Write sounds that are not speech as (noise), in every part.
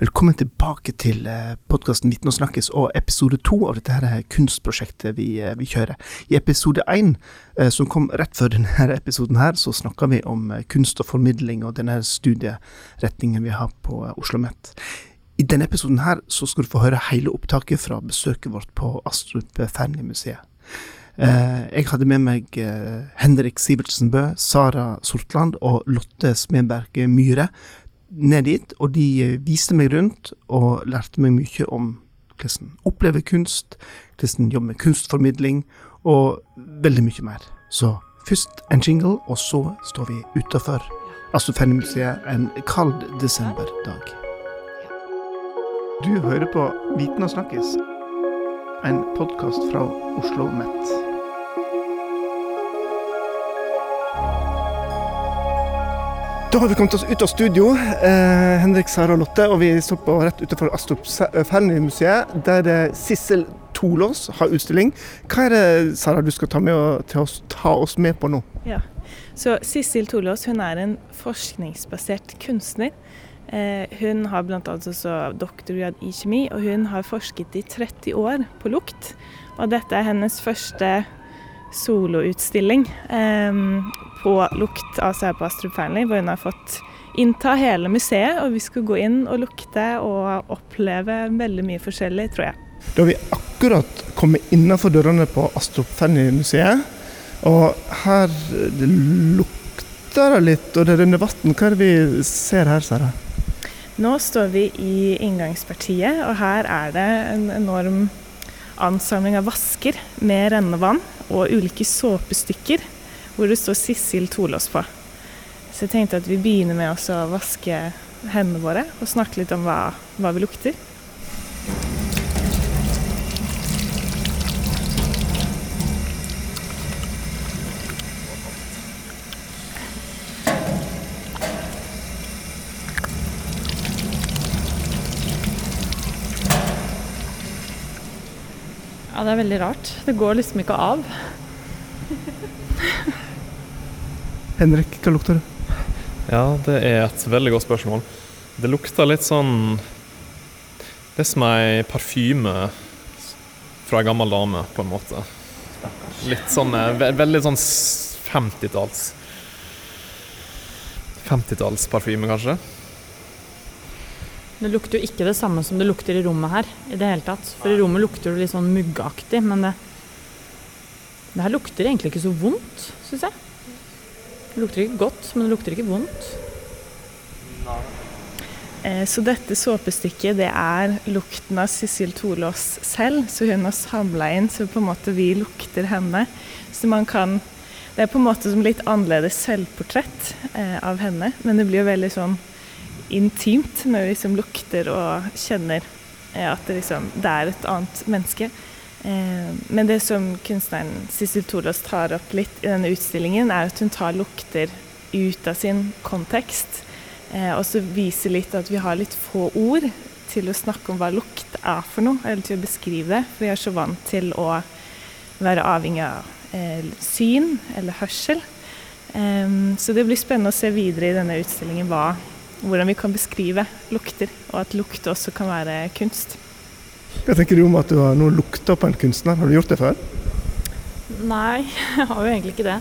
Velkommen tilbake til podkasten Viten og snakkes og episode to av dette her kunstprosjektet vi, eh, vi kjører. I episode én, eh, som kom rett før (laughs) denne episoden her, så snakka vi om eh, kunst og formidling og denne studieretningen vi har på Oslo OsloMet. I denne episoden her så skal du få høre hele opptaket fra besøket vårt på Astrup Fearnley-museet. Jeg hadde med meg Henrik Sivertsen Bø, Sara Sortland og Lotte Smedberg Myhre ned dit, og de eh, viste meg rundt og lærte meg mye om hvordan oppleve kunst, hvordan jobbe med kunstformidling, og veldig mye mer. Så først en jingle, og så står vi utafor Astrofenemuseet en kald desemberdag. Du hører på Viten og snakkes, en podkast fra Oslo Met. Da har vi kommet oss ut av studio, eh, Henrik, Sara og Lotte, og vi står på rett utenfor Astrup eh, Fearnley-museet, der eh, Sissel Tolås har utstilling. Hva er det Sara, du skal ta, med, oss, ta oss med på nå? Ja, så Sissel Tolås hun er en forskningsbasert kunstner. Eh, hun har bl.a. doktorgrad i kjemi, og hun har forsket i 30 år på lukt. Og dette er hennes første soloutstilling eh, på lukt, her på Astrup Fearnley, hvor hun har fått innta hele museet. Og vi skal gå inn og lukte og oppleve veldig mye forskjellig, tror jeg. Da har vi akkurat kommet innenfor dørene på Astrup Fearnley-museet. Og her lukter det litt, og det renner vann. Hva er det vi ser her, Sara? Nå står vi i inngangspartiet, og her er det en enorm ansamling av vasker med rennevann og ulike såpestykker hvor det står Sissel Tolås på. Så jeg tenkte at vi begynner med å vaske hendene våre og snakke litt om hva, hva vi lukter. Ja, det er veldig rart. Det går liksom ikke av. Henrik, hva lukter det? Ja, det er et veldig godt spørsmål. Det lukter litt sånn Det er som ei parfyme fra ei gammel dame, på en måte. Litt sånn eh, Veldig sånn 50-talls 50-tallsparfyme, kanskje. Det lukter jo ikke det samme som det lukter i rommet her. i det hele tatt. For i rommet lukter det litt sånn muggaktig, men det, det her lukter egentlig ikke så vondt, syns jeg. Det lukter ikke godt, men det lukter ikke vondt. Eh, så dette såpestykket det er lukten av Cecil Tolås selv, så hun har samla inn så på en måte vi lukter henne. Så man kan Det er på en måte som litt annerledes selvportrett eh, av henne, men det blir jo veldig sånn intimt når vi liksom lukter og kjenner eh, at det liksom det er et annet menneske. Eh, men det som kunstneren Sissel Tolås tar opp litt i denne utstillingen, er at hun tar lukter ut av sin kontekst. Eh, og så viser litt at vi har litt få ord til å snakke om hva lukt er for noe, eller til å beskrive det. For vi er så vant til å være avhengig av eh, syn eller hørsel. så det blir spennende å se videre i denne utstillingen hva, hvordan vi kan beskrive lukter, og at lukt også kan være kunst. Hva tenker du om at du har nå lukta på en kunstner? Har du gjort det før? Nei, (laughs) jeg har jo egentlig ikke det.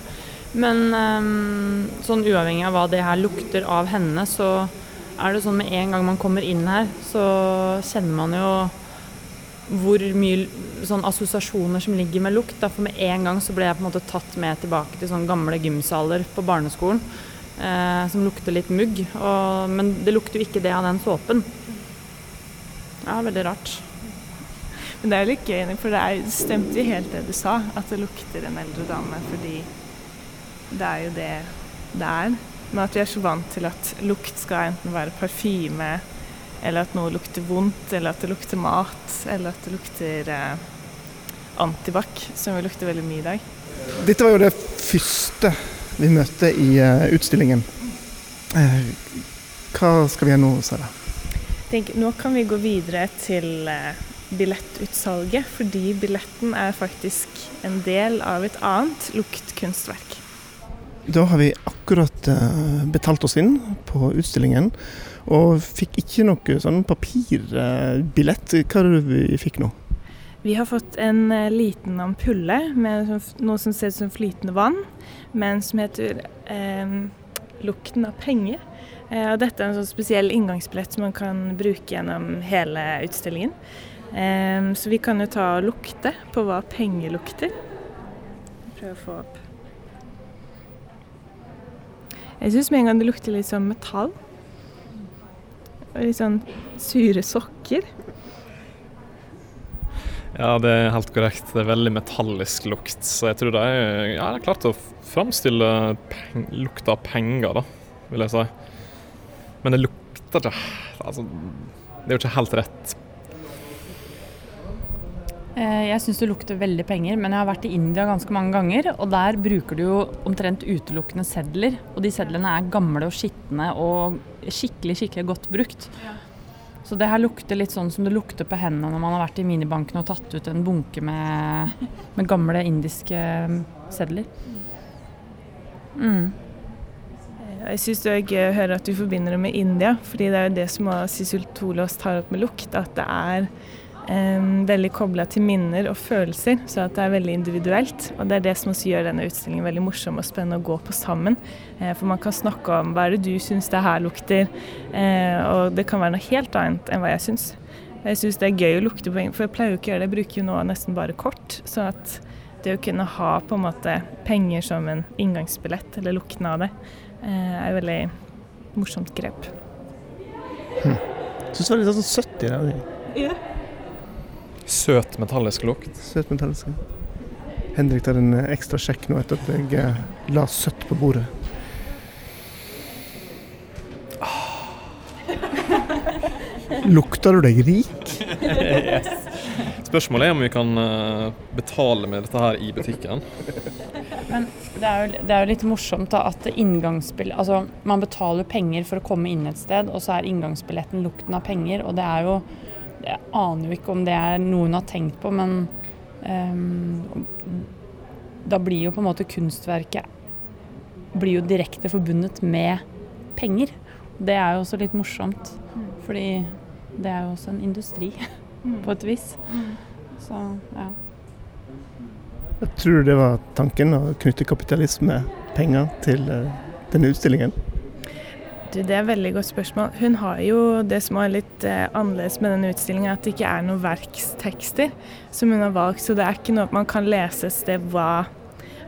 Men um, sånn uavhengig av hva det her lukter av henne, så er det sånn med en gang man kommer inn her, så kjenner man jo hvor mye sånn assosiasjoner som ligger med lukt. For med en gang så ble jeg på en måte tatt med tilbake til sånn gamle gymsaler på barneskolen. Eh, som lukter litt mugg. Og, men det lukter jo ikke det av den såpen. Ja, veldig rart. Men det er litt gøy, for det er, stemte jo helt det du sa, at det lukter en eldre dame. Fordi det er jo det det er. Men at vi er så vant til at lukt skal enten være parfyme, eller at noe lukter vondt, eller at det lukter mat, eller at det lukter eh, antibac, som vi lukter veldig mye i dag. Dette var jo det første vi møtte i uh, utstillingen. Uh, hva skal vi gjøre nå, Sara? Tenk, nå kan vi gå videre til uh, billettutsalget, fordi billetten er faktisk en del av et annet luktkunstverk. Da har vi akkurat uh, betalt oss inn på utstillingen, og fikk ikke noe sånn papirbillett. Hva er det vi fikk nå? Vi har fått en uh, liten ampulle med noe som ser ut som flytende vann, men som heter lukten av penger. og dette er en sånn spesiell inngangsbillett som man kan bruke gjennom hele utstillingen. Så vi kan jo ta og lukte på hva penger lukter. Prøve å få opp jeg syns med en gang det lukter litt sånn metall. Og litt sånn sure sokker. Ja, det er helt korrekt. Det er veldig metallisk lukt. Så jeg tror de ja, klart å framstille lukta av penger, da, vil jeg si. Men det lukter ikke Altså, det er jo ikke helt rett jeg syns det lukter veldig penger, men jeg har vært i India ganske mange ganger. Og der bruker du jo omtrent utelukkende sedler. Og de sedlene er gamle og skitne og skikkelig, skikkelig godt brukt. Så det her lukter litt sånn som det lukter på hendene når man har vært i minibanken og tatt ut en bunke med, med gamle indiske mm, sedler. Mm. Jeg syns gøy å høre at du forbinder det med India, fordi det er jo det som Sisul Tolås tar opp med lukt. At det er veldig kobla til minner og følelser, så at det er veldig individuelt. Og det er det som også gjør denne utstillingen veldig morsom og spennende å gå på sammen. Eh, for man kan snakke om hva er det du syns det her lukter, eh, og det kan være noe helt annet enn hva jeg syns. Jeg syns det er gøy å lukte på for jeg pleier jo ikke å gjøre det, jeg bruker jo nå nesten bare kort. Så at det å kunne ha på en måte penger som en inngangsbillett, eller lukten av det, eh, er et veldig morsomt grep. Hm. Syns det var litt sånn søtt i det. Ja. Søt metallisk lukt. Søt metallisk. Henrik tar en ekstra sjekk nå etter at jeg eh, la søtt på bordet. Lukter du deg rik? (laughs) yes. Spørsmålet er om vi kan eh, betale med dette her i butikken. Men det er, jo, det er jo litt morsomt da at inngangsbill... Altså, man betaler penger for å komme inn et sted, og så er inngangsbilletten lukten av penger. Og det er jo jeg aner jo ikke om det er noe hun har tenkt på, men um, da blir jo på en måte kunstverket blir jo direkte forbundet med penger. Det er jo også litt morsomt, mm. fordi det er jo også en industri mm. (laughs) på et vis. Mm. Så ja. Jeg tror det var tanken å knytte kapitalisme, penger, til uh, denne utstillingen? Du, det er et veldig godt spørsmål. Hun har jo det som er litt eh, annerledes med denne utstillingen, at det ikke er noen verkstekster som hun har valgt. Så det er ikke noe man kan lese et sted hva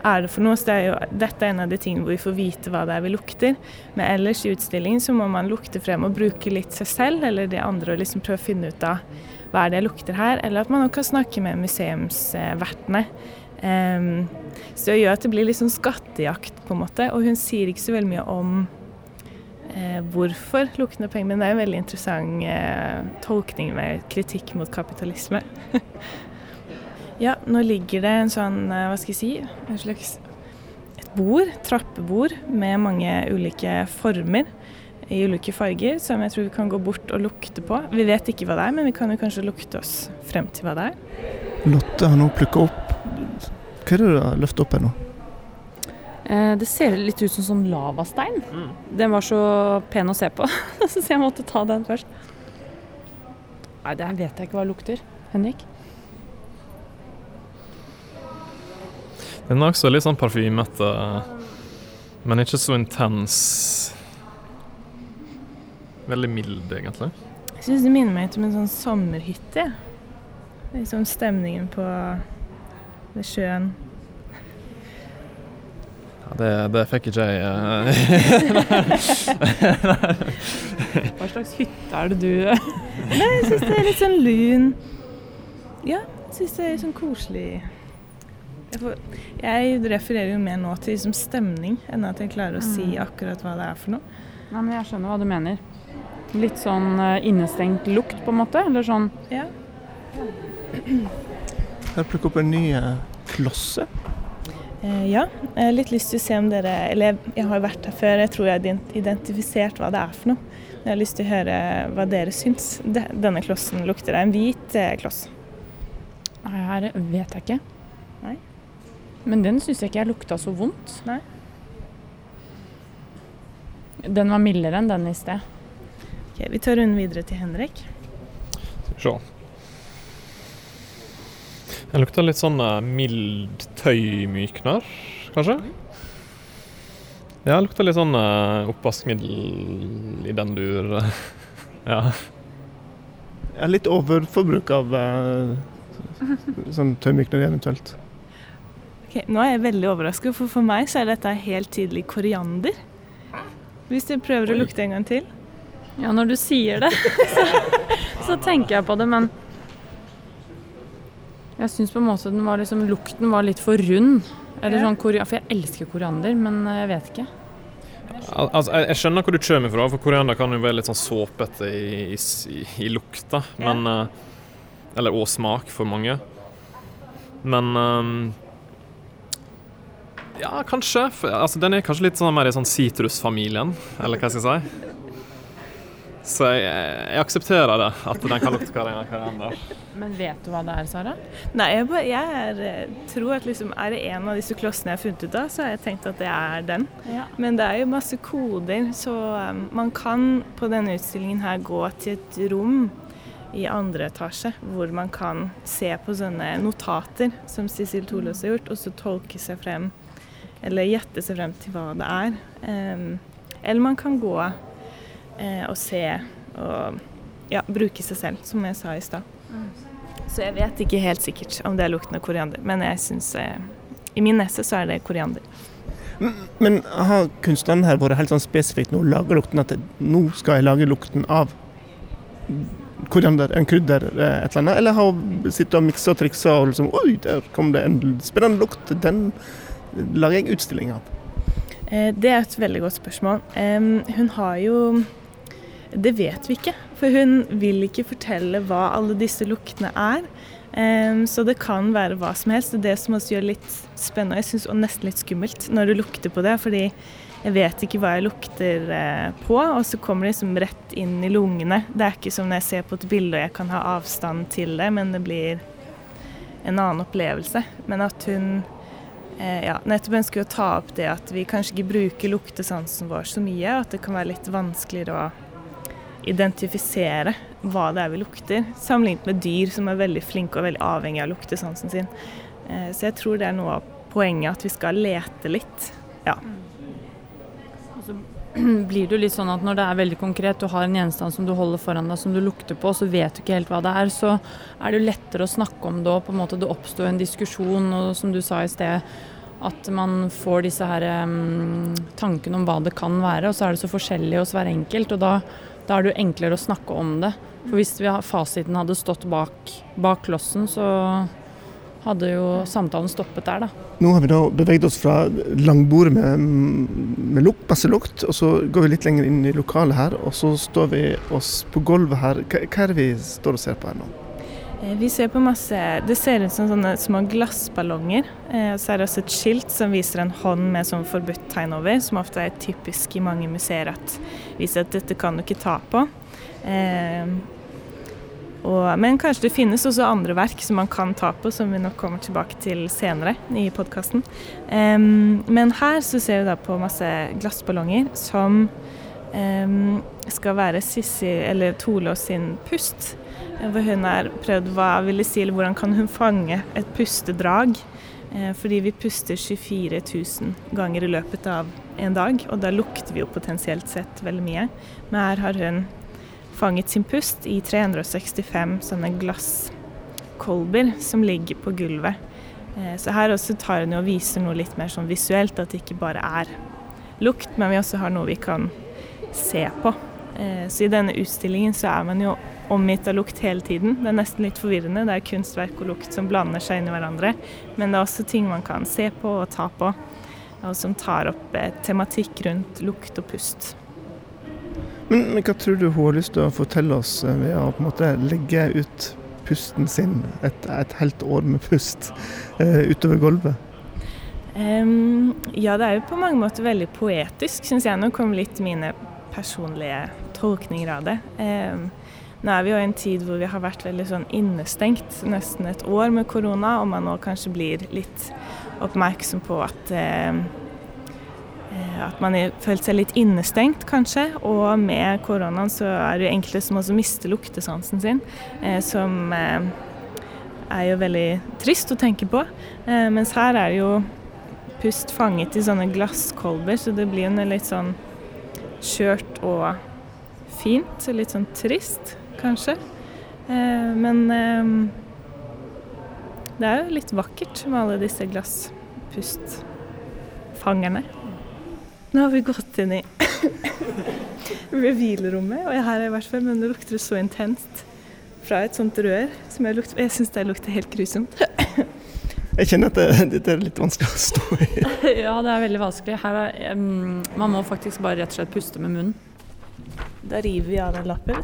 er det for noe. Så det er jo, dette er en av de tingene hvor vi får vite hva det er vi lukter. Men ellers i utstillingen så må man lukte frem og bruke litt seg selv eller de andre og liksom prøve å finne ut av hva er det jeg lukter her. Eller at man også kan snakke med museumsvertene. Um, så det gjør at det blir litt sånn skattejakt, på en måte. Og hun sier ikke så veldig mye om hvorfor lukkende penger. Men det er en veldig interessant eh, tolkning med kritikk mot kapitalisme. (laughs) ja, nå ligger det en sånn, eh, hva skal jeg si, en slags et bord, trappebord, med mange ulike former i ulike farger, som jeg tror vi kan gå bort og lukte på. Vi vet ikke hva det er, men vi kan jo kanskje lukte oss frem til hva det er. Lotte har nå plukka opp Hva er det du har løftet opp her nå? Eh, det ser litt ut som sånn lavastein. Mm. Den var så pen å se på, (laughs) så jeg måtte ta den først. Nei, det vet jeg ikke hva det lukter. Henrik? Den er også litt sånn parfymete, men ikke så intens. Veldig mild, egentlig. Jeg syns det minner meg om en sånn sommerhytte. Liksom stemningen på ved sjøen. Det, det fikk ikke jeg. (laughs) (laughs) Hva slags hytte er det du Nei, Jeg syns det er litt sånn lun. Ja, jeg syns det er sånn koselig. Jeg, får, jeg, refererer jo mer nå til liksom stemning enn at jeg klarer å si mm. akkurat hva det er for noe. Nei, men Jeg skjønner hva du mener. Litt sånn eh, innestengt lukt, på en måte? Eller sånn Ja. Jeg plukker opp en ny eh, klosse. Eh, ja, jeg har litt lyst til å se om dere Eller jeg har vært her før, jeg tror jeg har identifisert hva det er for noe. Jeg har lyst til å høre hva dere syns. Denne klossen lukter det en hvit kloss. Nei, Her vet jeg ikke. Nei. Men den syns jeg ikke jeg lukta så vondt. Nei. Den var mildere enn den i sted. Ok, vi tar runden videre til Henrik. Skal vi se. Den lukter litt sånn uh, mild tøymykner, kanskje? Ja, det lukter litt sånn uh, oppvaskmiddel i den dur. (laughs) ja. Jeg er litt overforbruk av uh, sånn tøymykner eventuelt. Ok, nå er jeg veldig overrasket, for for meg så er dette helt tydelig koriander. Hvis du prøver å lukte en gang til. Ja, når du sier det, (laughs) så, så tenker jeg på det, men Jeg syns på en måte den var liksom, lukten var litt for rund. Eller Ja. sånn koriander, For jeg elsker koriander, men jeg vet ikke. Altså, jeg, skjønner hvor du kommer fra, for koriander kan jo være litt sånn såpete i, i, i, i lukta. Ja. Men eh, Eller og smak for mange. Men ehm, Ja, kanskje. For, altså, den er kanskje litt sånn mer i sånn sitrusfamilien, eller hva skal jeg si. Så jeg, jeg aksepterer det, at den kan lukte Karina koriander. Men vet du hva det er, Sara? Nei, jeg, bare, jeg er, tror at liksom, er det en av disse klossene jeg har funnet ut av, så har jeg tenkt at det er den. Ja. Men det er jo masse koder, så um, man kan på denne utstillingen her gå til et rom i andre etasje, hvor man kan se på sånne notater som Cecil Tholøs har gjort, og så tolke seg frem, eller gjette seg frem til hva det er. Um, eller man kan gå og se og ja, bruke seg selv, som jeg sa i stad. Så jeg vet ikke helt sikkert om det er lukten av koriander, men jeg syns eh, I min nese så er det koriander. Men har kunstneren her vært helt sånn spesifikt nå lager lukten at nå skal jeg lage lukten av koriander, en krydder, eh, et eller annet? Eller har hun sittet og miksa og triksa og liksom Oi, der kom det en spennende lukt. Den lager jeg utstilling av. Eh, Det er et veldig godt spørsmål. Hun har jo Det vet vi ikke, for hun vil ikke fortelle hva alle disse luktene er. Så det kan være hva som helst. Det som også gjør litt spennende, jeg synes, og nesten litt skummelt når du lukter på det. Fordi jeg vet ikke hva jeg lukter eh, på, og så kommer det liksom rett inn i lungene. Det er ikke som når jeg ser på et bilde og jeg kan ha avstand til det, men det blir en annen opplevelse. Men at hun eh, ja, nettopp ønsker å ta opp det at vi kanskje ikke bruker luktesansen vår så mye, at det kan være litt vanskeligere å identifisere hva det er vi lukter, sammenlignet med dyr som er veldig flinke og veldig avhengig av luktesansen sin. Eh, så jeg tror det er noe av poenget, at vi skal lete litt. Så (clears throat) blir det jo litt sånn at når det er veldig konkret, du har en gjenstand som du holder foran deg som du lukter på, så vet du ikke helt hva det er, så er det jo lettere å snakke om det og på en måte det oppstår en diskusjon, og som du sa i sted, at man får disse her um, tankene om hva det kan være, og så er det så forskjellig hos hver enkelt, og da, da er det jo enklere å snakke om det. For hvis vi, har- fasiten hadde stått bak, bak klossen, så hadde jo samtalen stoppet der, da. Nå har vi da beveget oss fra langbordet med, med lukt, masse lukt, og så går vi litt lenger inn i lokalet her, og så står vi oss på gulvet her. Hva, hva er det vi står og ser på her nå? Eh, Vi ser på masse Det ser ut som sånne små glassballonger. Eh, Så er det også et skilt som viser en hånd med sånn forbudt tegn over, som ofte er typisk i mange museer at viser at dette kan du ikke ta på. Eh, og, men kanskje det finnes også andre verk som man kan ta på, som vi nok kommer tilbake til senere i podkasten. men her så ser vi da på masse glassballonger som skal være Sissi, eller Tolås sin pust. Hvor hun har prøvd hva vil det si, eller hvordan kan hun fange et pustedrag. Eh, Fordi vi puster 24 000 ganger i løpet av en dag, og da lukter vi jo potensielt sett veldig mye. Men her har hun fanget sin pust i 365 sånne glasskolber som ligger på gulvet. Eh, Så her også tar hun jo og viser noe litt mer sånn visuelt, at det ikke bare er lukt, men vi også har noe vi kan se på. Eh, Så i denne utstillingen så er man jo omgitt av lukt hele tiden. Det er nesten litt forvirrende. Det er kunstverk og lukt som blander seg inn i hverandre. Men det er også ting man kan se på og ta på, og som tar opp eh, tematikk rundt lukt og pust. Men, men hva tror du hun har lyst til å fortelle oss eh, ved å på en måte legge ut pusten sin, et, et helt år med pust, utover gulvet? Um, ja, det er jo på mange måter veldig poetisk, syns jeg. Nå kommer litt mine personlige tolkninger av det. Em, nå er vi jo i en tid hvor vi har vært veldig sånn innestengt, nesten et år med korona, og man nå kanskje blir litt oppmerksom på at eh, at man har følt seg litt innestengt, kanskje. Og med koronaen så er det jo enkelte som også mister luktesansen sin, eh, som eh, er jo veldig trist å tenke på. Mens her er jo pust fanget i sånne glasskolber, så det blir jo litt sånn skjørt og fint. Litt sånn trist, kanskje. Eh, men eh, det er jo litt vakkert med alle disse glasspustfangerne. Nå har vi gått inn i (coughs) reveal-rommet, og her er i hvert fall, men det lukter så intenst fra et sånt rør som jeg lukter Jeg syns det lukter helt grusomt. (coughs) Jeg kjenner at dette er litt vanskelig å stå i. (laughs) ja, det er veldig vanskelig. Her er, um, man må faktisk bare rett og slett puste med munnen. Da river vi av den lappen.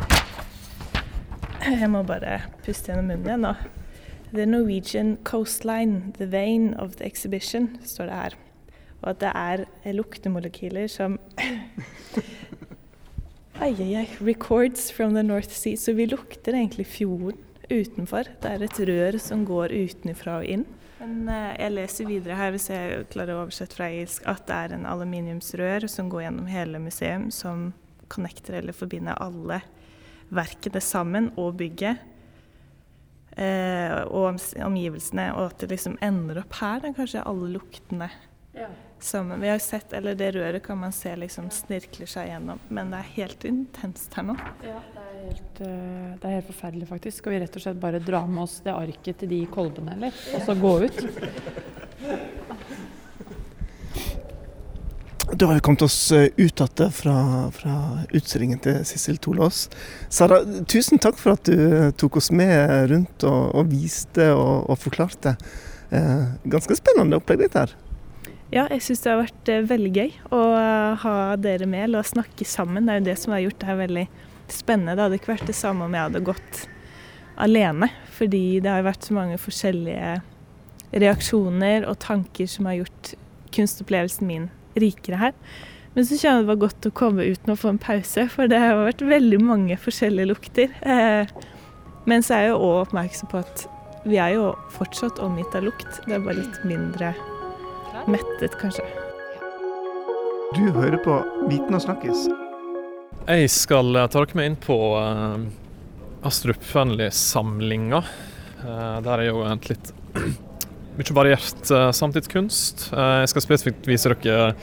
Jeg må bare puste gjennom munnen igjen nå. The Norwegian coastline, the vein of the exhibition, står det her. Og at det er luktemolekyler som (laughs) Ai, ai, ai. Records from the North Sea. Så vi lukter egentlig fjorden utenfor. Det er et rør som går utenfra og inn. Men eh, jeg leser videre her, hvis jeg klarer å oversette fra engelsk, at det er en aluminiumsrør som går gjennom hele museum, som connecter eller forbinder alle verkene sammen og bygget. Eh, og omgivelsene, og at det liksom ender opp her, da, kanskje alle luktene ja. sammen. Vi har sett, eller Det røret kan man se liksom snirkler seg gjennom, men det er helt intenst her nå. Ja, det er helt, eh, det er helt forferdelig, faktisk. Skal vi rett og slett bare dra med oss det arket til de kolbene, eller? Og så gå ut? (laughs) Da har vi kommet oss eh, ut igjen fra, fra, utstillingen til Sissel Tolås. Sara, tusen takk for at du tok oss med rundt og, og viste og, og forklarte. Eh, ganske spennende opplegg ditt her. Ja, jeg syns det har vært eh, veldig gøy å ha dere med, å snakke sammen. Det er jo det som har gjort det her veldig spennende. Det hadde ikke vært det samme om jeg hadde gått alene, fordi det har vært så mange forskjellige reaksjoner og tanker som har gjort kunstopplevelsen min rikere her. Men så kjenner jeg det var godt å komme ut og få en pause, for det har vært veldig mange forskjellige lukter. Eh, men så er jeg jo òg oppmerksom på at vi er jo fortsatt omgitt av lukt. Det er bare litt mindre mettet, kanskje. Du hører på Viten og snakkes. Jeg skal eh, ta dere med inn på uh, Astrup Fearnley-samlinga. Der er jo et litt mye variert uh, samtidskunst. Uh, jeg skal spesifikt vise dere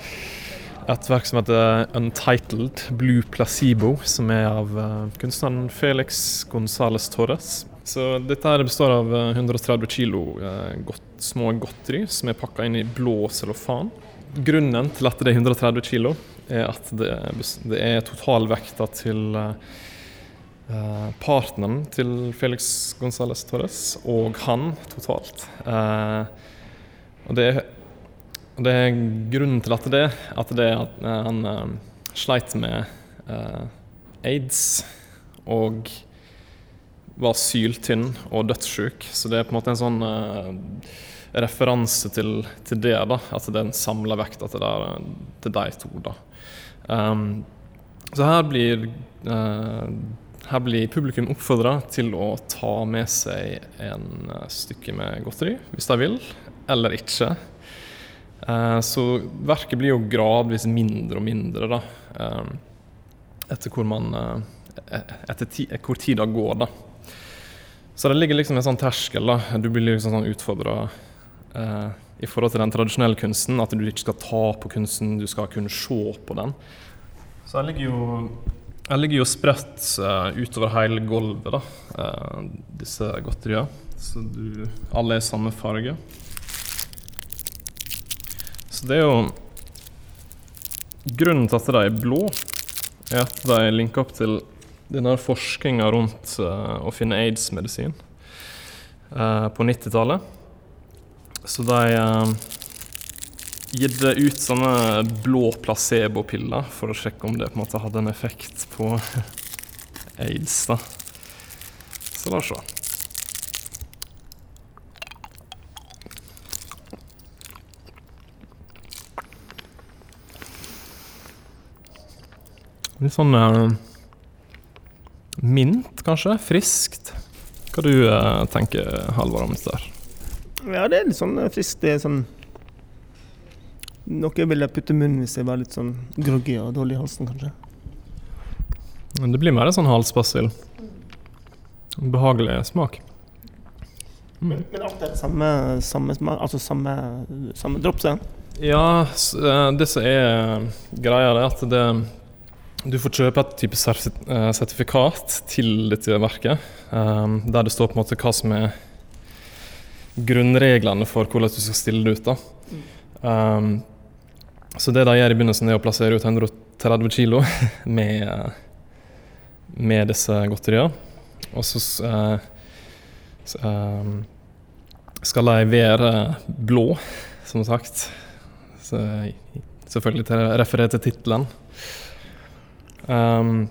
et verk som heter 'Untitled Blue Placebo', som er av uh, kunstneren Felix Gonzales Torres. Så dette her består av 130 kilo godt, små godteri som er pakka inn i blå cellofan. Grunnen til at det er 130 kilo, er at det er totalvekta til uh, Uh, partneren til Felix Gonzales Torres og han totalt. Eh, og det, det, er grunnen til at det at det at uh, han sleit med aids og var syltynn og dødssjuk. Så det er på en måte en sånn referanse til, til, det, da, at det er en samla vekt til, til de to. da. Um, så her blir her blir publikum oppfordra til å ta med seg en eh, stykke med godteri, hvis de vil, eller ikke. Eh, så verket blir jo gradvis mindre og mindre, da. Eh, etter hvor man Etter ti, hvor tida går, da. Så det ligger liksom en sånn terskel. da. Du blir liksom sånn utfordra i forhold til den tradisjonelle kunsten. At du ikke skal ta på kunsten, du skal kunne se på den. Så det ligger jo jeg ligger jo spredt uh, utover hele gulvet, da, uh, disse godteriene. Så du, alle er samme farge. Så det er jo Grunnen til at de er blå, er at de linker opp til denne forskninga rundt uh, å finne aids-medisin på 90-tallet. Så de gitt ut sånne blå placebo-piller for å sjekke om det på en måte hadde en effekt på (laughs) aids. da. Så la oss se. Litt sånn uh, mint, kanskje? Friskt. Hva du uh, tenker Halvard om dette? Ja, det er litt sånn friskt. Det er sånn Noe vil jeg putte i munnen hvis jeg var litt sånn groggy og dårlig i halsen, kanskje. Men det blir mer en sånn halsbasil. Behagelig smak. Men, men alt er samme, samme smak, altså samme, samme dropset? Ja, eh, det som er greia, er at det, du får kjøpe et type eh, sertifikat til dette verket, eh, der det står på en måte hva som er grunnreglene for hvordan du skal stille det ut. da. Um, så det de gjør i begynnelsen, er å plassere ut 130 kg (laughs) med, eh, med disse godteriene. Og så s- eh, um, skal de være blå, som sagt. Så, selvfølgelig til å referere til tittelen. Um,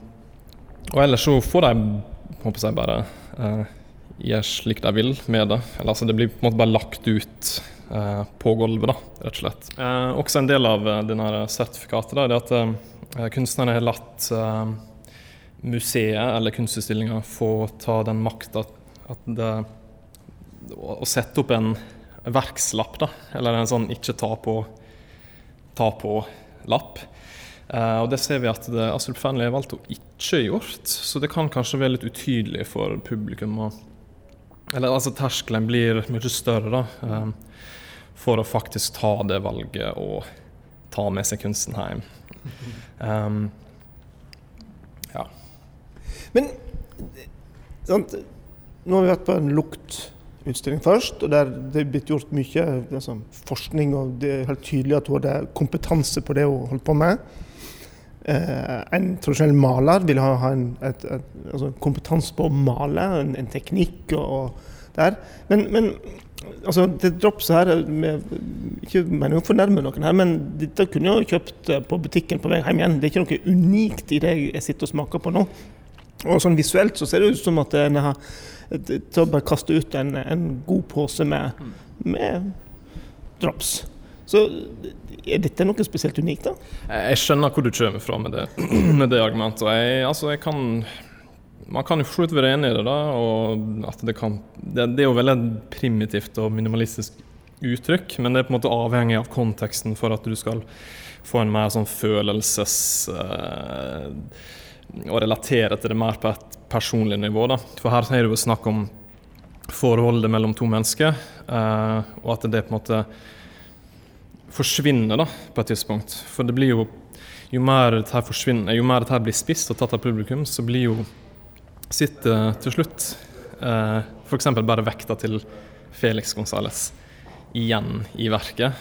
og ellers så får de håper jeg bare uh, gjøre slik de vil med det. Eller altså det blir på en måte bare lagt ut eh, på gulvet, da, rett og slett. Eh, også en del av uh, denne sertifikatet da, det at uh, kunstnerne har latt eh, museet eller kunstutstillinga få ta den makta å sette opp en verkslapp, da, eller en sånn ikke ta på ta på-lapp. Eh, og det ser vi at det Astrup Fearnley har valgt å ikke gjort, så det kan kanskje være litt utydelig for publikum. Og, eller altså terskelen blir mye større da, eh, for å faktisk ta det valget og ta med seg kunsten hjem. Um, ja. Men sant? nå har vi vært på en luktutstilling først, og der det er blitt gjort mye liksom, forskning, og det er helt tydelig at hun hadde kompetanse på det hun holdt på med. Eh, en tradisjonell maler vil ha, ha en et, et, altså, kompetanse på å male, en, en teknikk og, og der. Men, men altså, det dropset her med, Ikke mener å fornærme noen her, men dette kunne jeg jo kjøpt eh, på butikken på vei hjem igjen. Det er ikke noe unikt i det jeg sitter og smaker på nå. Og sånn visuelt så ser det ut som at en har til å bare kaste ut en, en god pose med, med drops. Så er dette noe spesielt unikt, da? Jeg skjønner hvor du kommer fra med det, (clears throat) med det argumentet. Jeg, altså, jeg kan, man kan jo for være enig i det, da, og at det kan det, det er jo veldig primitivt og minimalistisk uttrykk, men det er på en måte avhengig av konteksten for at du skal få en mer sånn følelses... Eh, og relatere til det mer på et personlig nivå. Da. For her er det jo snakk om forholdet mellom to mennesker, eh, og at det på en måte forsvinner da, på et tidspunkt. For det blir jo jo mer dette forsvinner, jo mer dette blir spist og tatt av publikum, så blir jo sitter til slutt eh, f.eks. bare vekta til Felix Gonzales igjen i verket.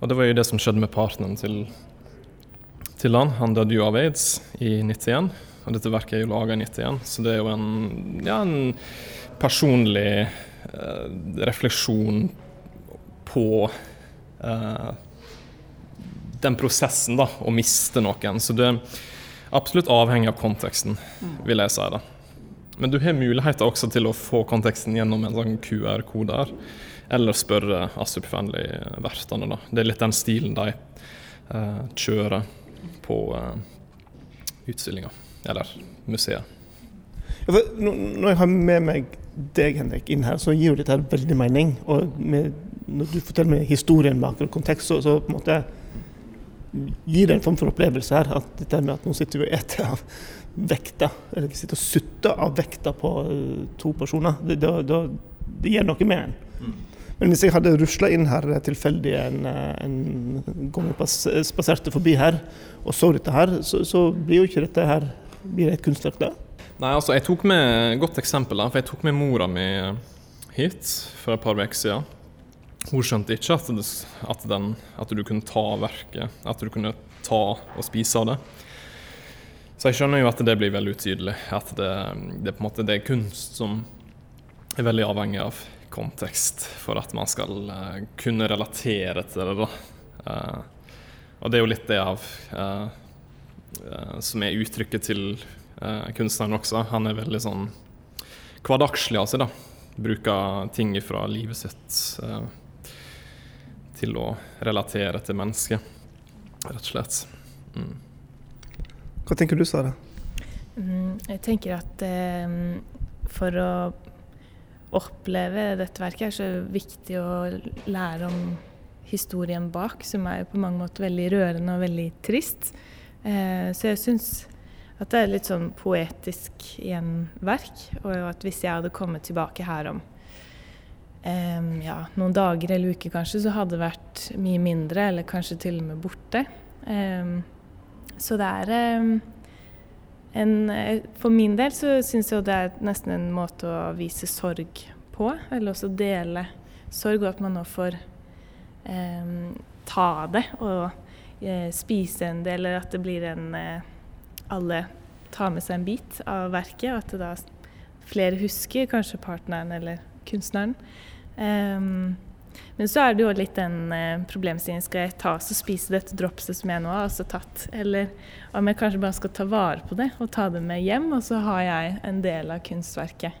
Og det var jo det som skjedde med partneren til, til han. Han døde jo av aids i 91, og dette verket er jo laga i 91, så det er jo en, ja, en personlig eh, refleksjon på eh, den prosessen, da, å miste noen. Så det absolutt avhengig av konteksten, vil jeg si. det. Men du har muligheter også til å få konteksten gjennom en sånn QR-kode her. Eller spørre Astrup Fearnley-vertene. da. Det er litt den stilen de eh, kjører på eh, utstillinga, eller museet. Ja, Når jeg har med meg deg, Henrik, inn her, så gir jo dette veldig mening. Og med, når du forteller meg historien bak og kontekst, så, så på en måte gir en form for opplevelse her. At dette med at nå sitter vi og eter av vekta, eller vi sitter og sutter av vekta på eh, to personer, det, det, det, det gir noe med en. Men hvis jeg hadde rusla inn her tilfeldig en, eh, en gang jeg spaserte forbi her og så dette her, så, så blir jo ikke dette her blir det et kunstverk da? Nei, altså, jeg tok med et godt eksempel, da, for jeg tok med mora mi hit for et par uker siden. Hun skjønte ikke at, det, at, den, at du kunne ta verket, at du kunne ta og spise av det. Så jeg skjønner jo at det blir veldig utydelig. At det, det, på en måte, det er kunst som er veldig avhengig av kontekst for at man skal uh, kunne relatere til det. da. Uh, og det er jo litt det av uh, som er uttrykket til kunstneren også. Han er veldig sånn hverdagslig av seg, da. Bruker ting fra livet sitt eh, til å relatere til mennesket, rett og slett. Mm. Hva tenker du, Sara? Mm, Jeg tenker at eh, for å oppleve dette verket er så viktig å lære om historien bak, som er på mange måter veldig rørende og veldig trist. Eh, så jeg syns at det er litt sånn poetisk i en verk, og at hvis jeg hadde kommet tilbake her om eh, ja, noen dager eller uker kanskje, så hadde det vært mye mindre, eller kanskje til og med borte. Um, så det er um, en For min del så syns jeg det er nesten en måte å vise sorg på, eller også dele sorg, og at man nå får eh, ta det og uh, spise en del, eller at det blir en uh, Alle tar med seg en bit av verket, og at det da flere husker, kanskje partneren eller kunstneren. Um, men så er det jo litt den eh, problemstillingen skal jeg ta og spise dette dropset som jeg nå har altså tatt, eller om jeg kanskje bare skal ta vare på det og ta det med hjem, og så har jeg en del av kunstverket.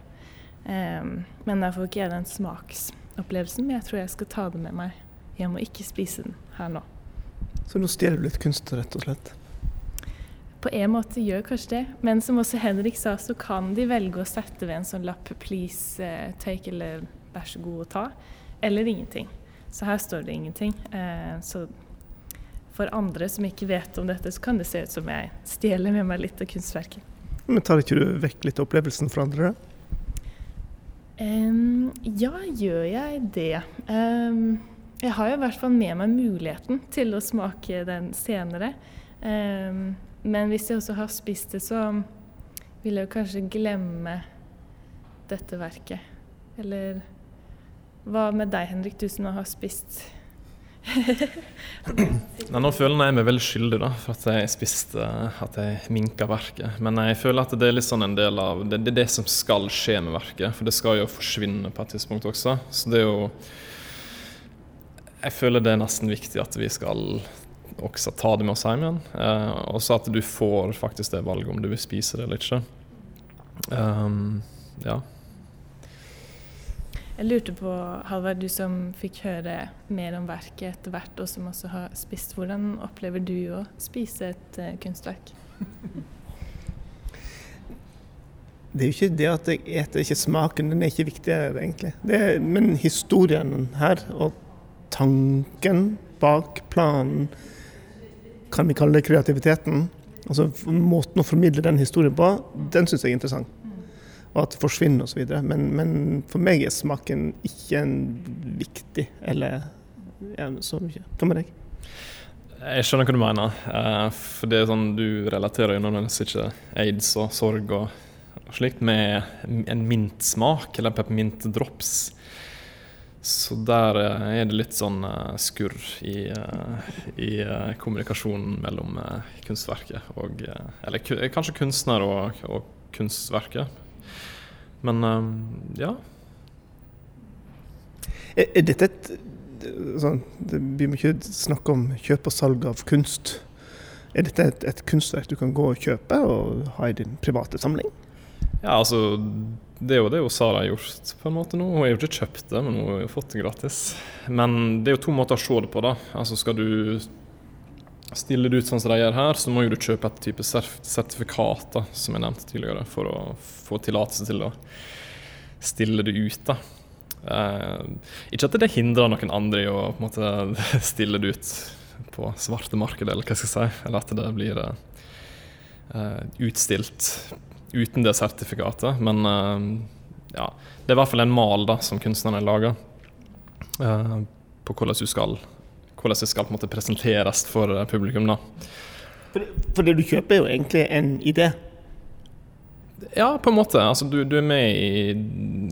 Um, men da får ikke jeg den smaksopplevelsen, men jeg tror jeg skal ta det med meg hjem og ikke spise den her nå. Så nå stjeler du litt kunst, rett og slett? På en måte gjør kanskje det, men som også Henrik sa, så kan de velge å sette ved en sånn lapp 'please uh, take' eller 'vær så god å ta', eller ingenting. Så her står det ingenting. Uh, så for andre som ikke vet om dette, så kan det se ut som jeg stjeler med meg litt av kunstverket. Men tar ikke du vekk litt av opplevelsen for andre? Um, ja, gjør jeg det? Um, jeg har jo i hvert fall med meg muligheten til å smake den senere. Um, men hvis jeg også har spist det, så vil jeg kanskje glemme dette verket. Eller hva med deg, Henrik, du som har spist? (laughs) Nei, nå føler jeg meg veldig skyldig da, for at jeg spiste at jeg minka verket. Men jeg føler at det er litt sånn en del av det, det det som skal skje med verket. For det skal jo forsvinne på et tidspunkt også. Så det er jo Jeg føler det er nesten viktig at vi skal også ta det med oss hjem igjen. Eh, og så at du får faktisk det valget om du vil spise det eller ikke. Um, ja. Jeg lurte på, Halvard, du som fikk høre mer om verket etter hvert, og som også har spist. Hvordan opplever du å spise et uh, kunstverk? (laughs) Det er jo ikke det at jeg eter ikke smaken, den er ikke viktig egentlig. Er, men historien her, og tanken bak planen, kan vi kalle det kreativiteten. Altså Måten å formidle den historien på, den syns jeg er interessant og at det forsvinner osv. Men, men for meg er smaken ikke en viktig eller ja, så mye. Hva med deg? Jeg skjønner hva du mener. Uh, for det er sånn, Du relaterer jo nødvendigvis ikke aids og sorg og, slikt med en mintsmak eller peppermintdrops. Så der uh, er det litt sånn uh, skurr i, i kommunikasjonen mellom kunstverket og Eller kanskje kunstner og, og kunstverket. Men ja. Er, er dette et sånn, Vi må ikke snakke om kjøp og salg av kunst. Er dette et, et, kunstverk du kan gå og kjøpe og ha i din private samling? Ja, altså Det er jo det Sara har gjort på en måte nå. Hun har jo ikke kjøpt det, men hun har jo fått det gratis. Men det er jo to måter å se det på. da. Altså Skal du stille det ut sånn som de gjør her, så må du kjøpe et type sertifikat, da, som jeg nevnte tidligere, for å få tillatelse til å stille det ut. da. Eh, ikke at det hindrer noen andre i å på en måte (laughs) stille det ut på svarte markedet, eller hva skal jeg si, eller at det blir eh, utstilt uten det sertifikatet. Men eh, ja, det er i hvert fall en mal da, som kunstnerne lager eh, på hvordan du skal hvordan det skal på en måte presenteres for eh, publikum. da. For, for det du kjøper, er jo egentlig en idé? Ja, på en måte. Altså, du, du, er med i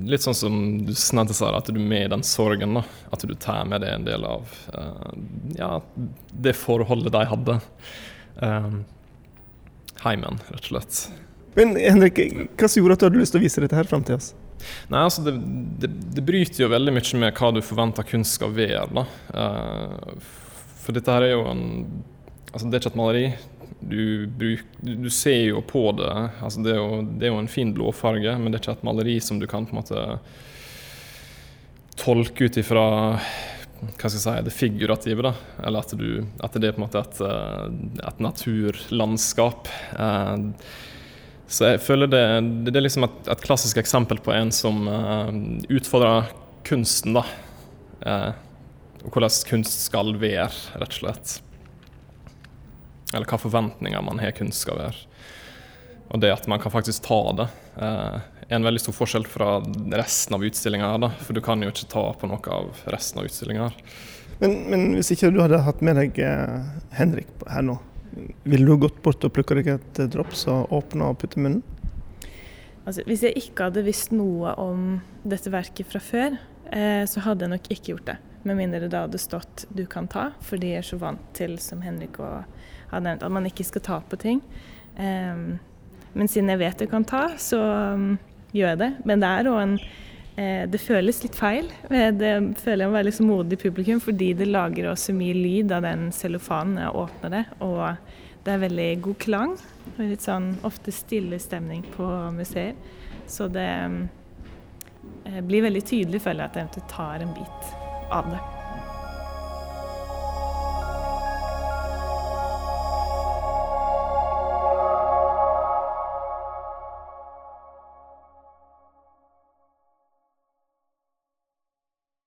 Litt sånn som du snedde sa, at du er med i den sorgen. da. At du tar med deg en del av uh, ja, det forholdet de hadde. Um, heimen, rett og slett. Men Henrik, hva som gjorde at du hadde lyst til å vise dette her fram til oss? Nei, altså det, det, det, bryter jo veldig mye med hva du forventer kunst skal være. Uh, for dette her er jo en Altså, det er ikke et maleri. Du, bruk, du ser jo på det. Altså, det er jo, det er jo en fin blåfarge, men det er ikke et maleri som du kan på en måte tolke ut ifra hva skal jeg si, det figurative. da, Eller at, du, at det er på en måte et, eh, et naturlandskap. Uh, så jeg føler det, det er liksom et, et, klassisk eksempel på en som uh, utfordrer kunsten, da. Uh, og hvordan kunst skal være, rett og slett. Eller hva forventninger man har kunst skal være. Og det at man kan faktisk ta det, uh, er en veldig stor forskjell fra resten av utstillinga. For du kan jo ikke ta på noe av resten av utstillinga. Men, men, hvis ikke du hadde hatt med deg Henrik her nå, ville du gått bort og plukka deg et drops og åpna og putta i munnen? Altså, hvis jeg ikke hadde visst noe om dette verket fra før, eh, så hadde jeg nok ikke gjort det. Med mindre det hadde stått 'du kan ta', fordi jeg er så vant til, som Henrik har nevnt, at man ikke skal ta på ting. Eh, men siden jeg vet jeg kan ta, så um, gjør jeg det. Men det er òg en Det føles litt feil. Eh, det føler jeg må være litt modig publikum, fordi det lager også mye lyd av den cellofanen når jeg åpner det. Og det er veldig god klang. Og litt sånn ofte stille stemning på museer. Så det um, blir veldig tydelig, føler jeg, at jeg tar en bit av det.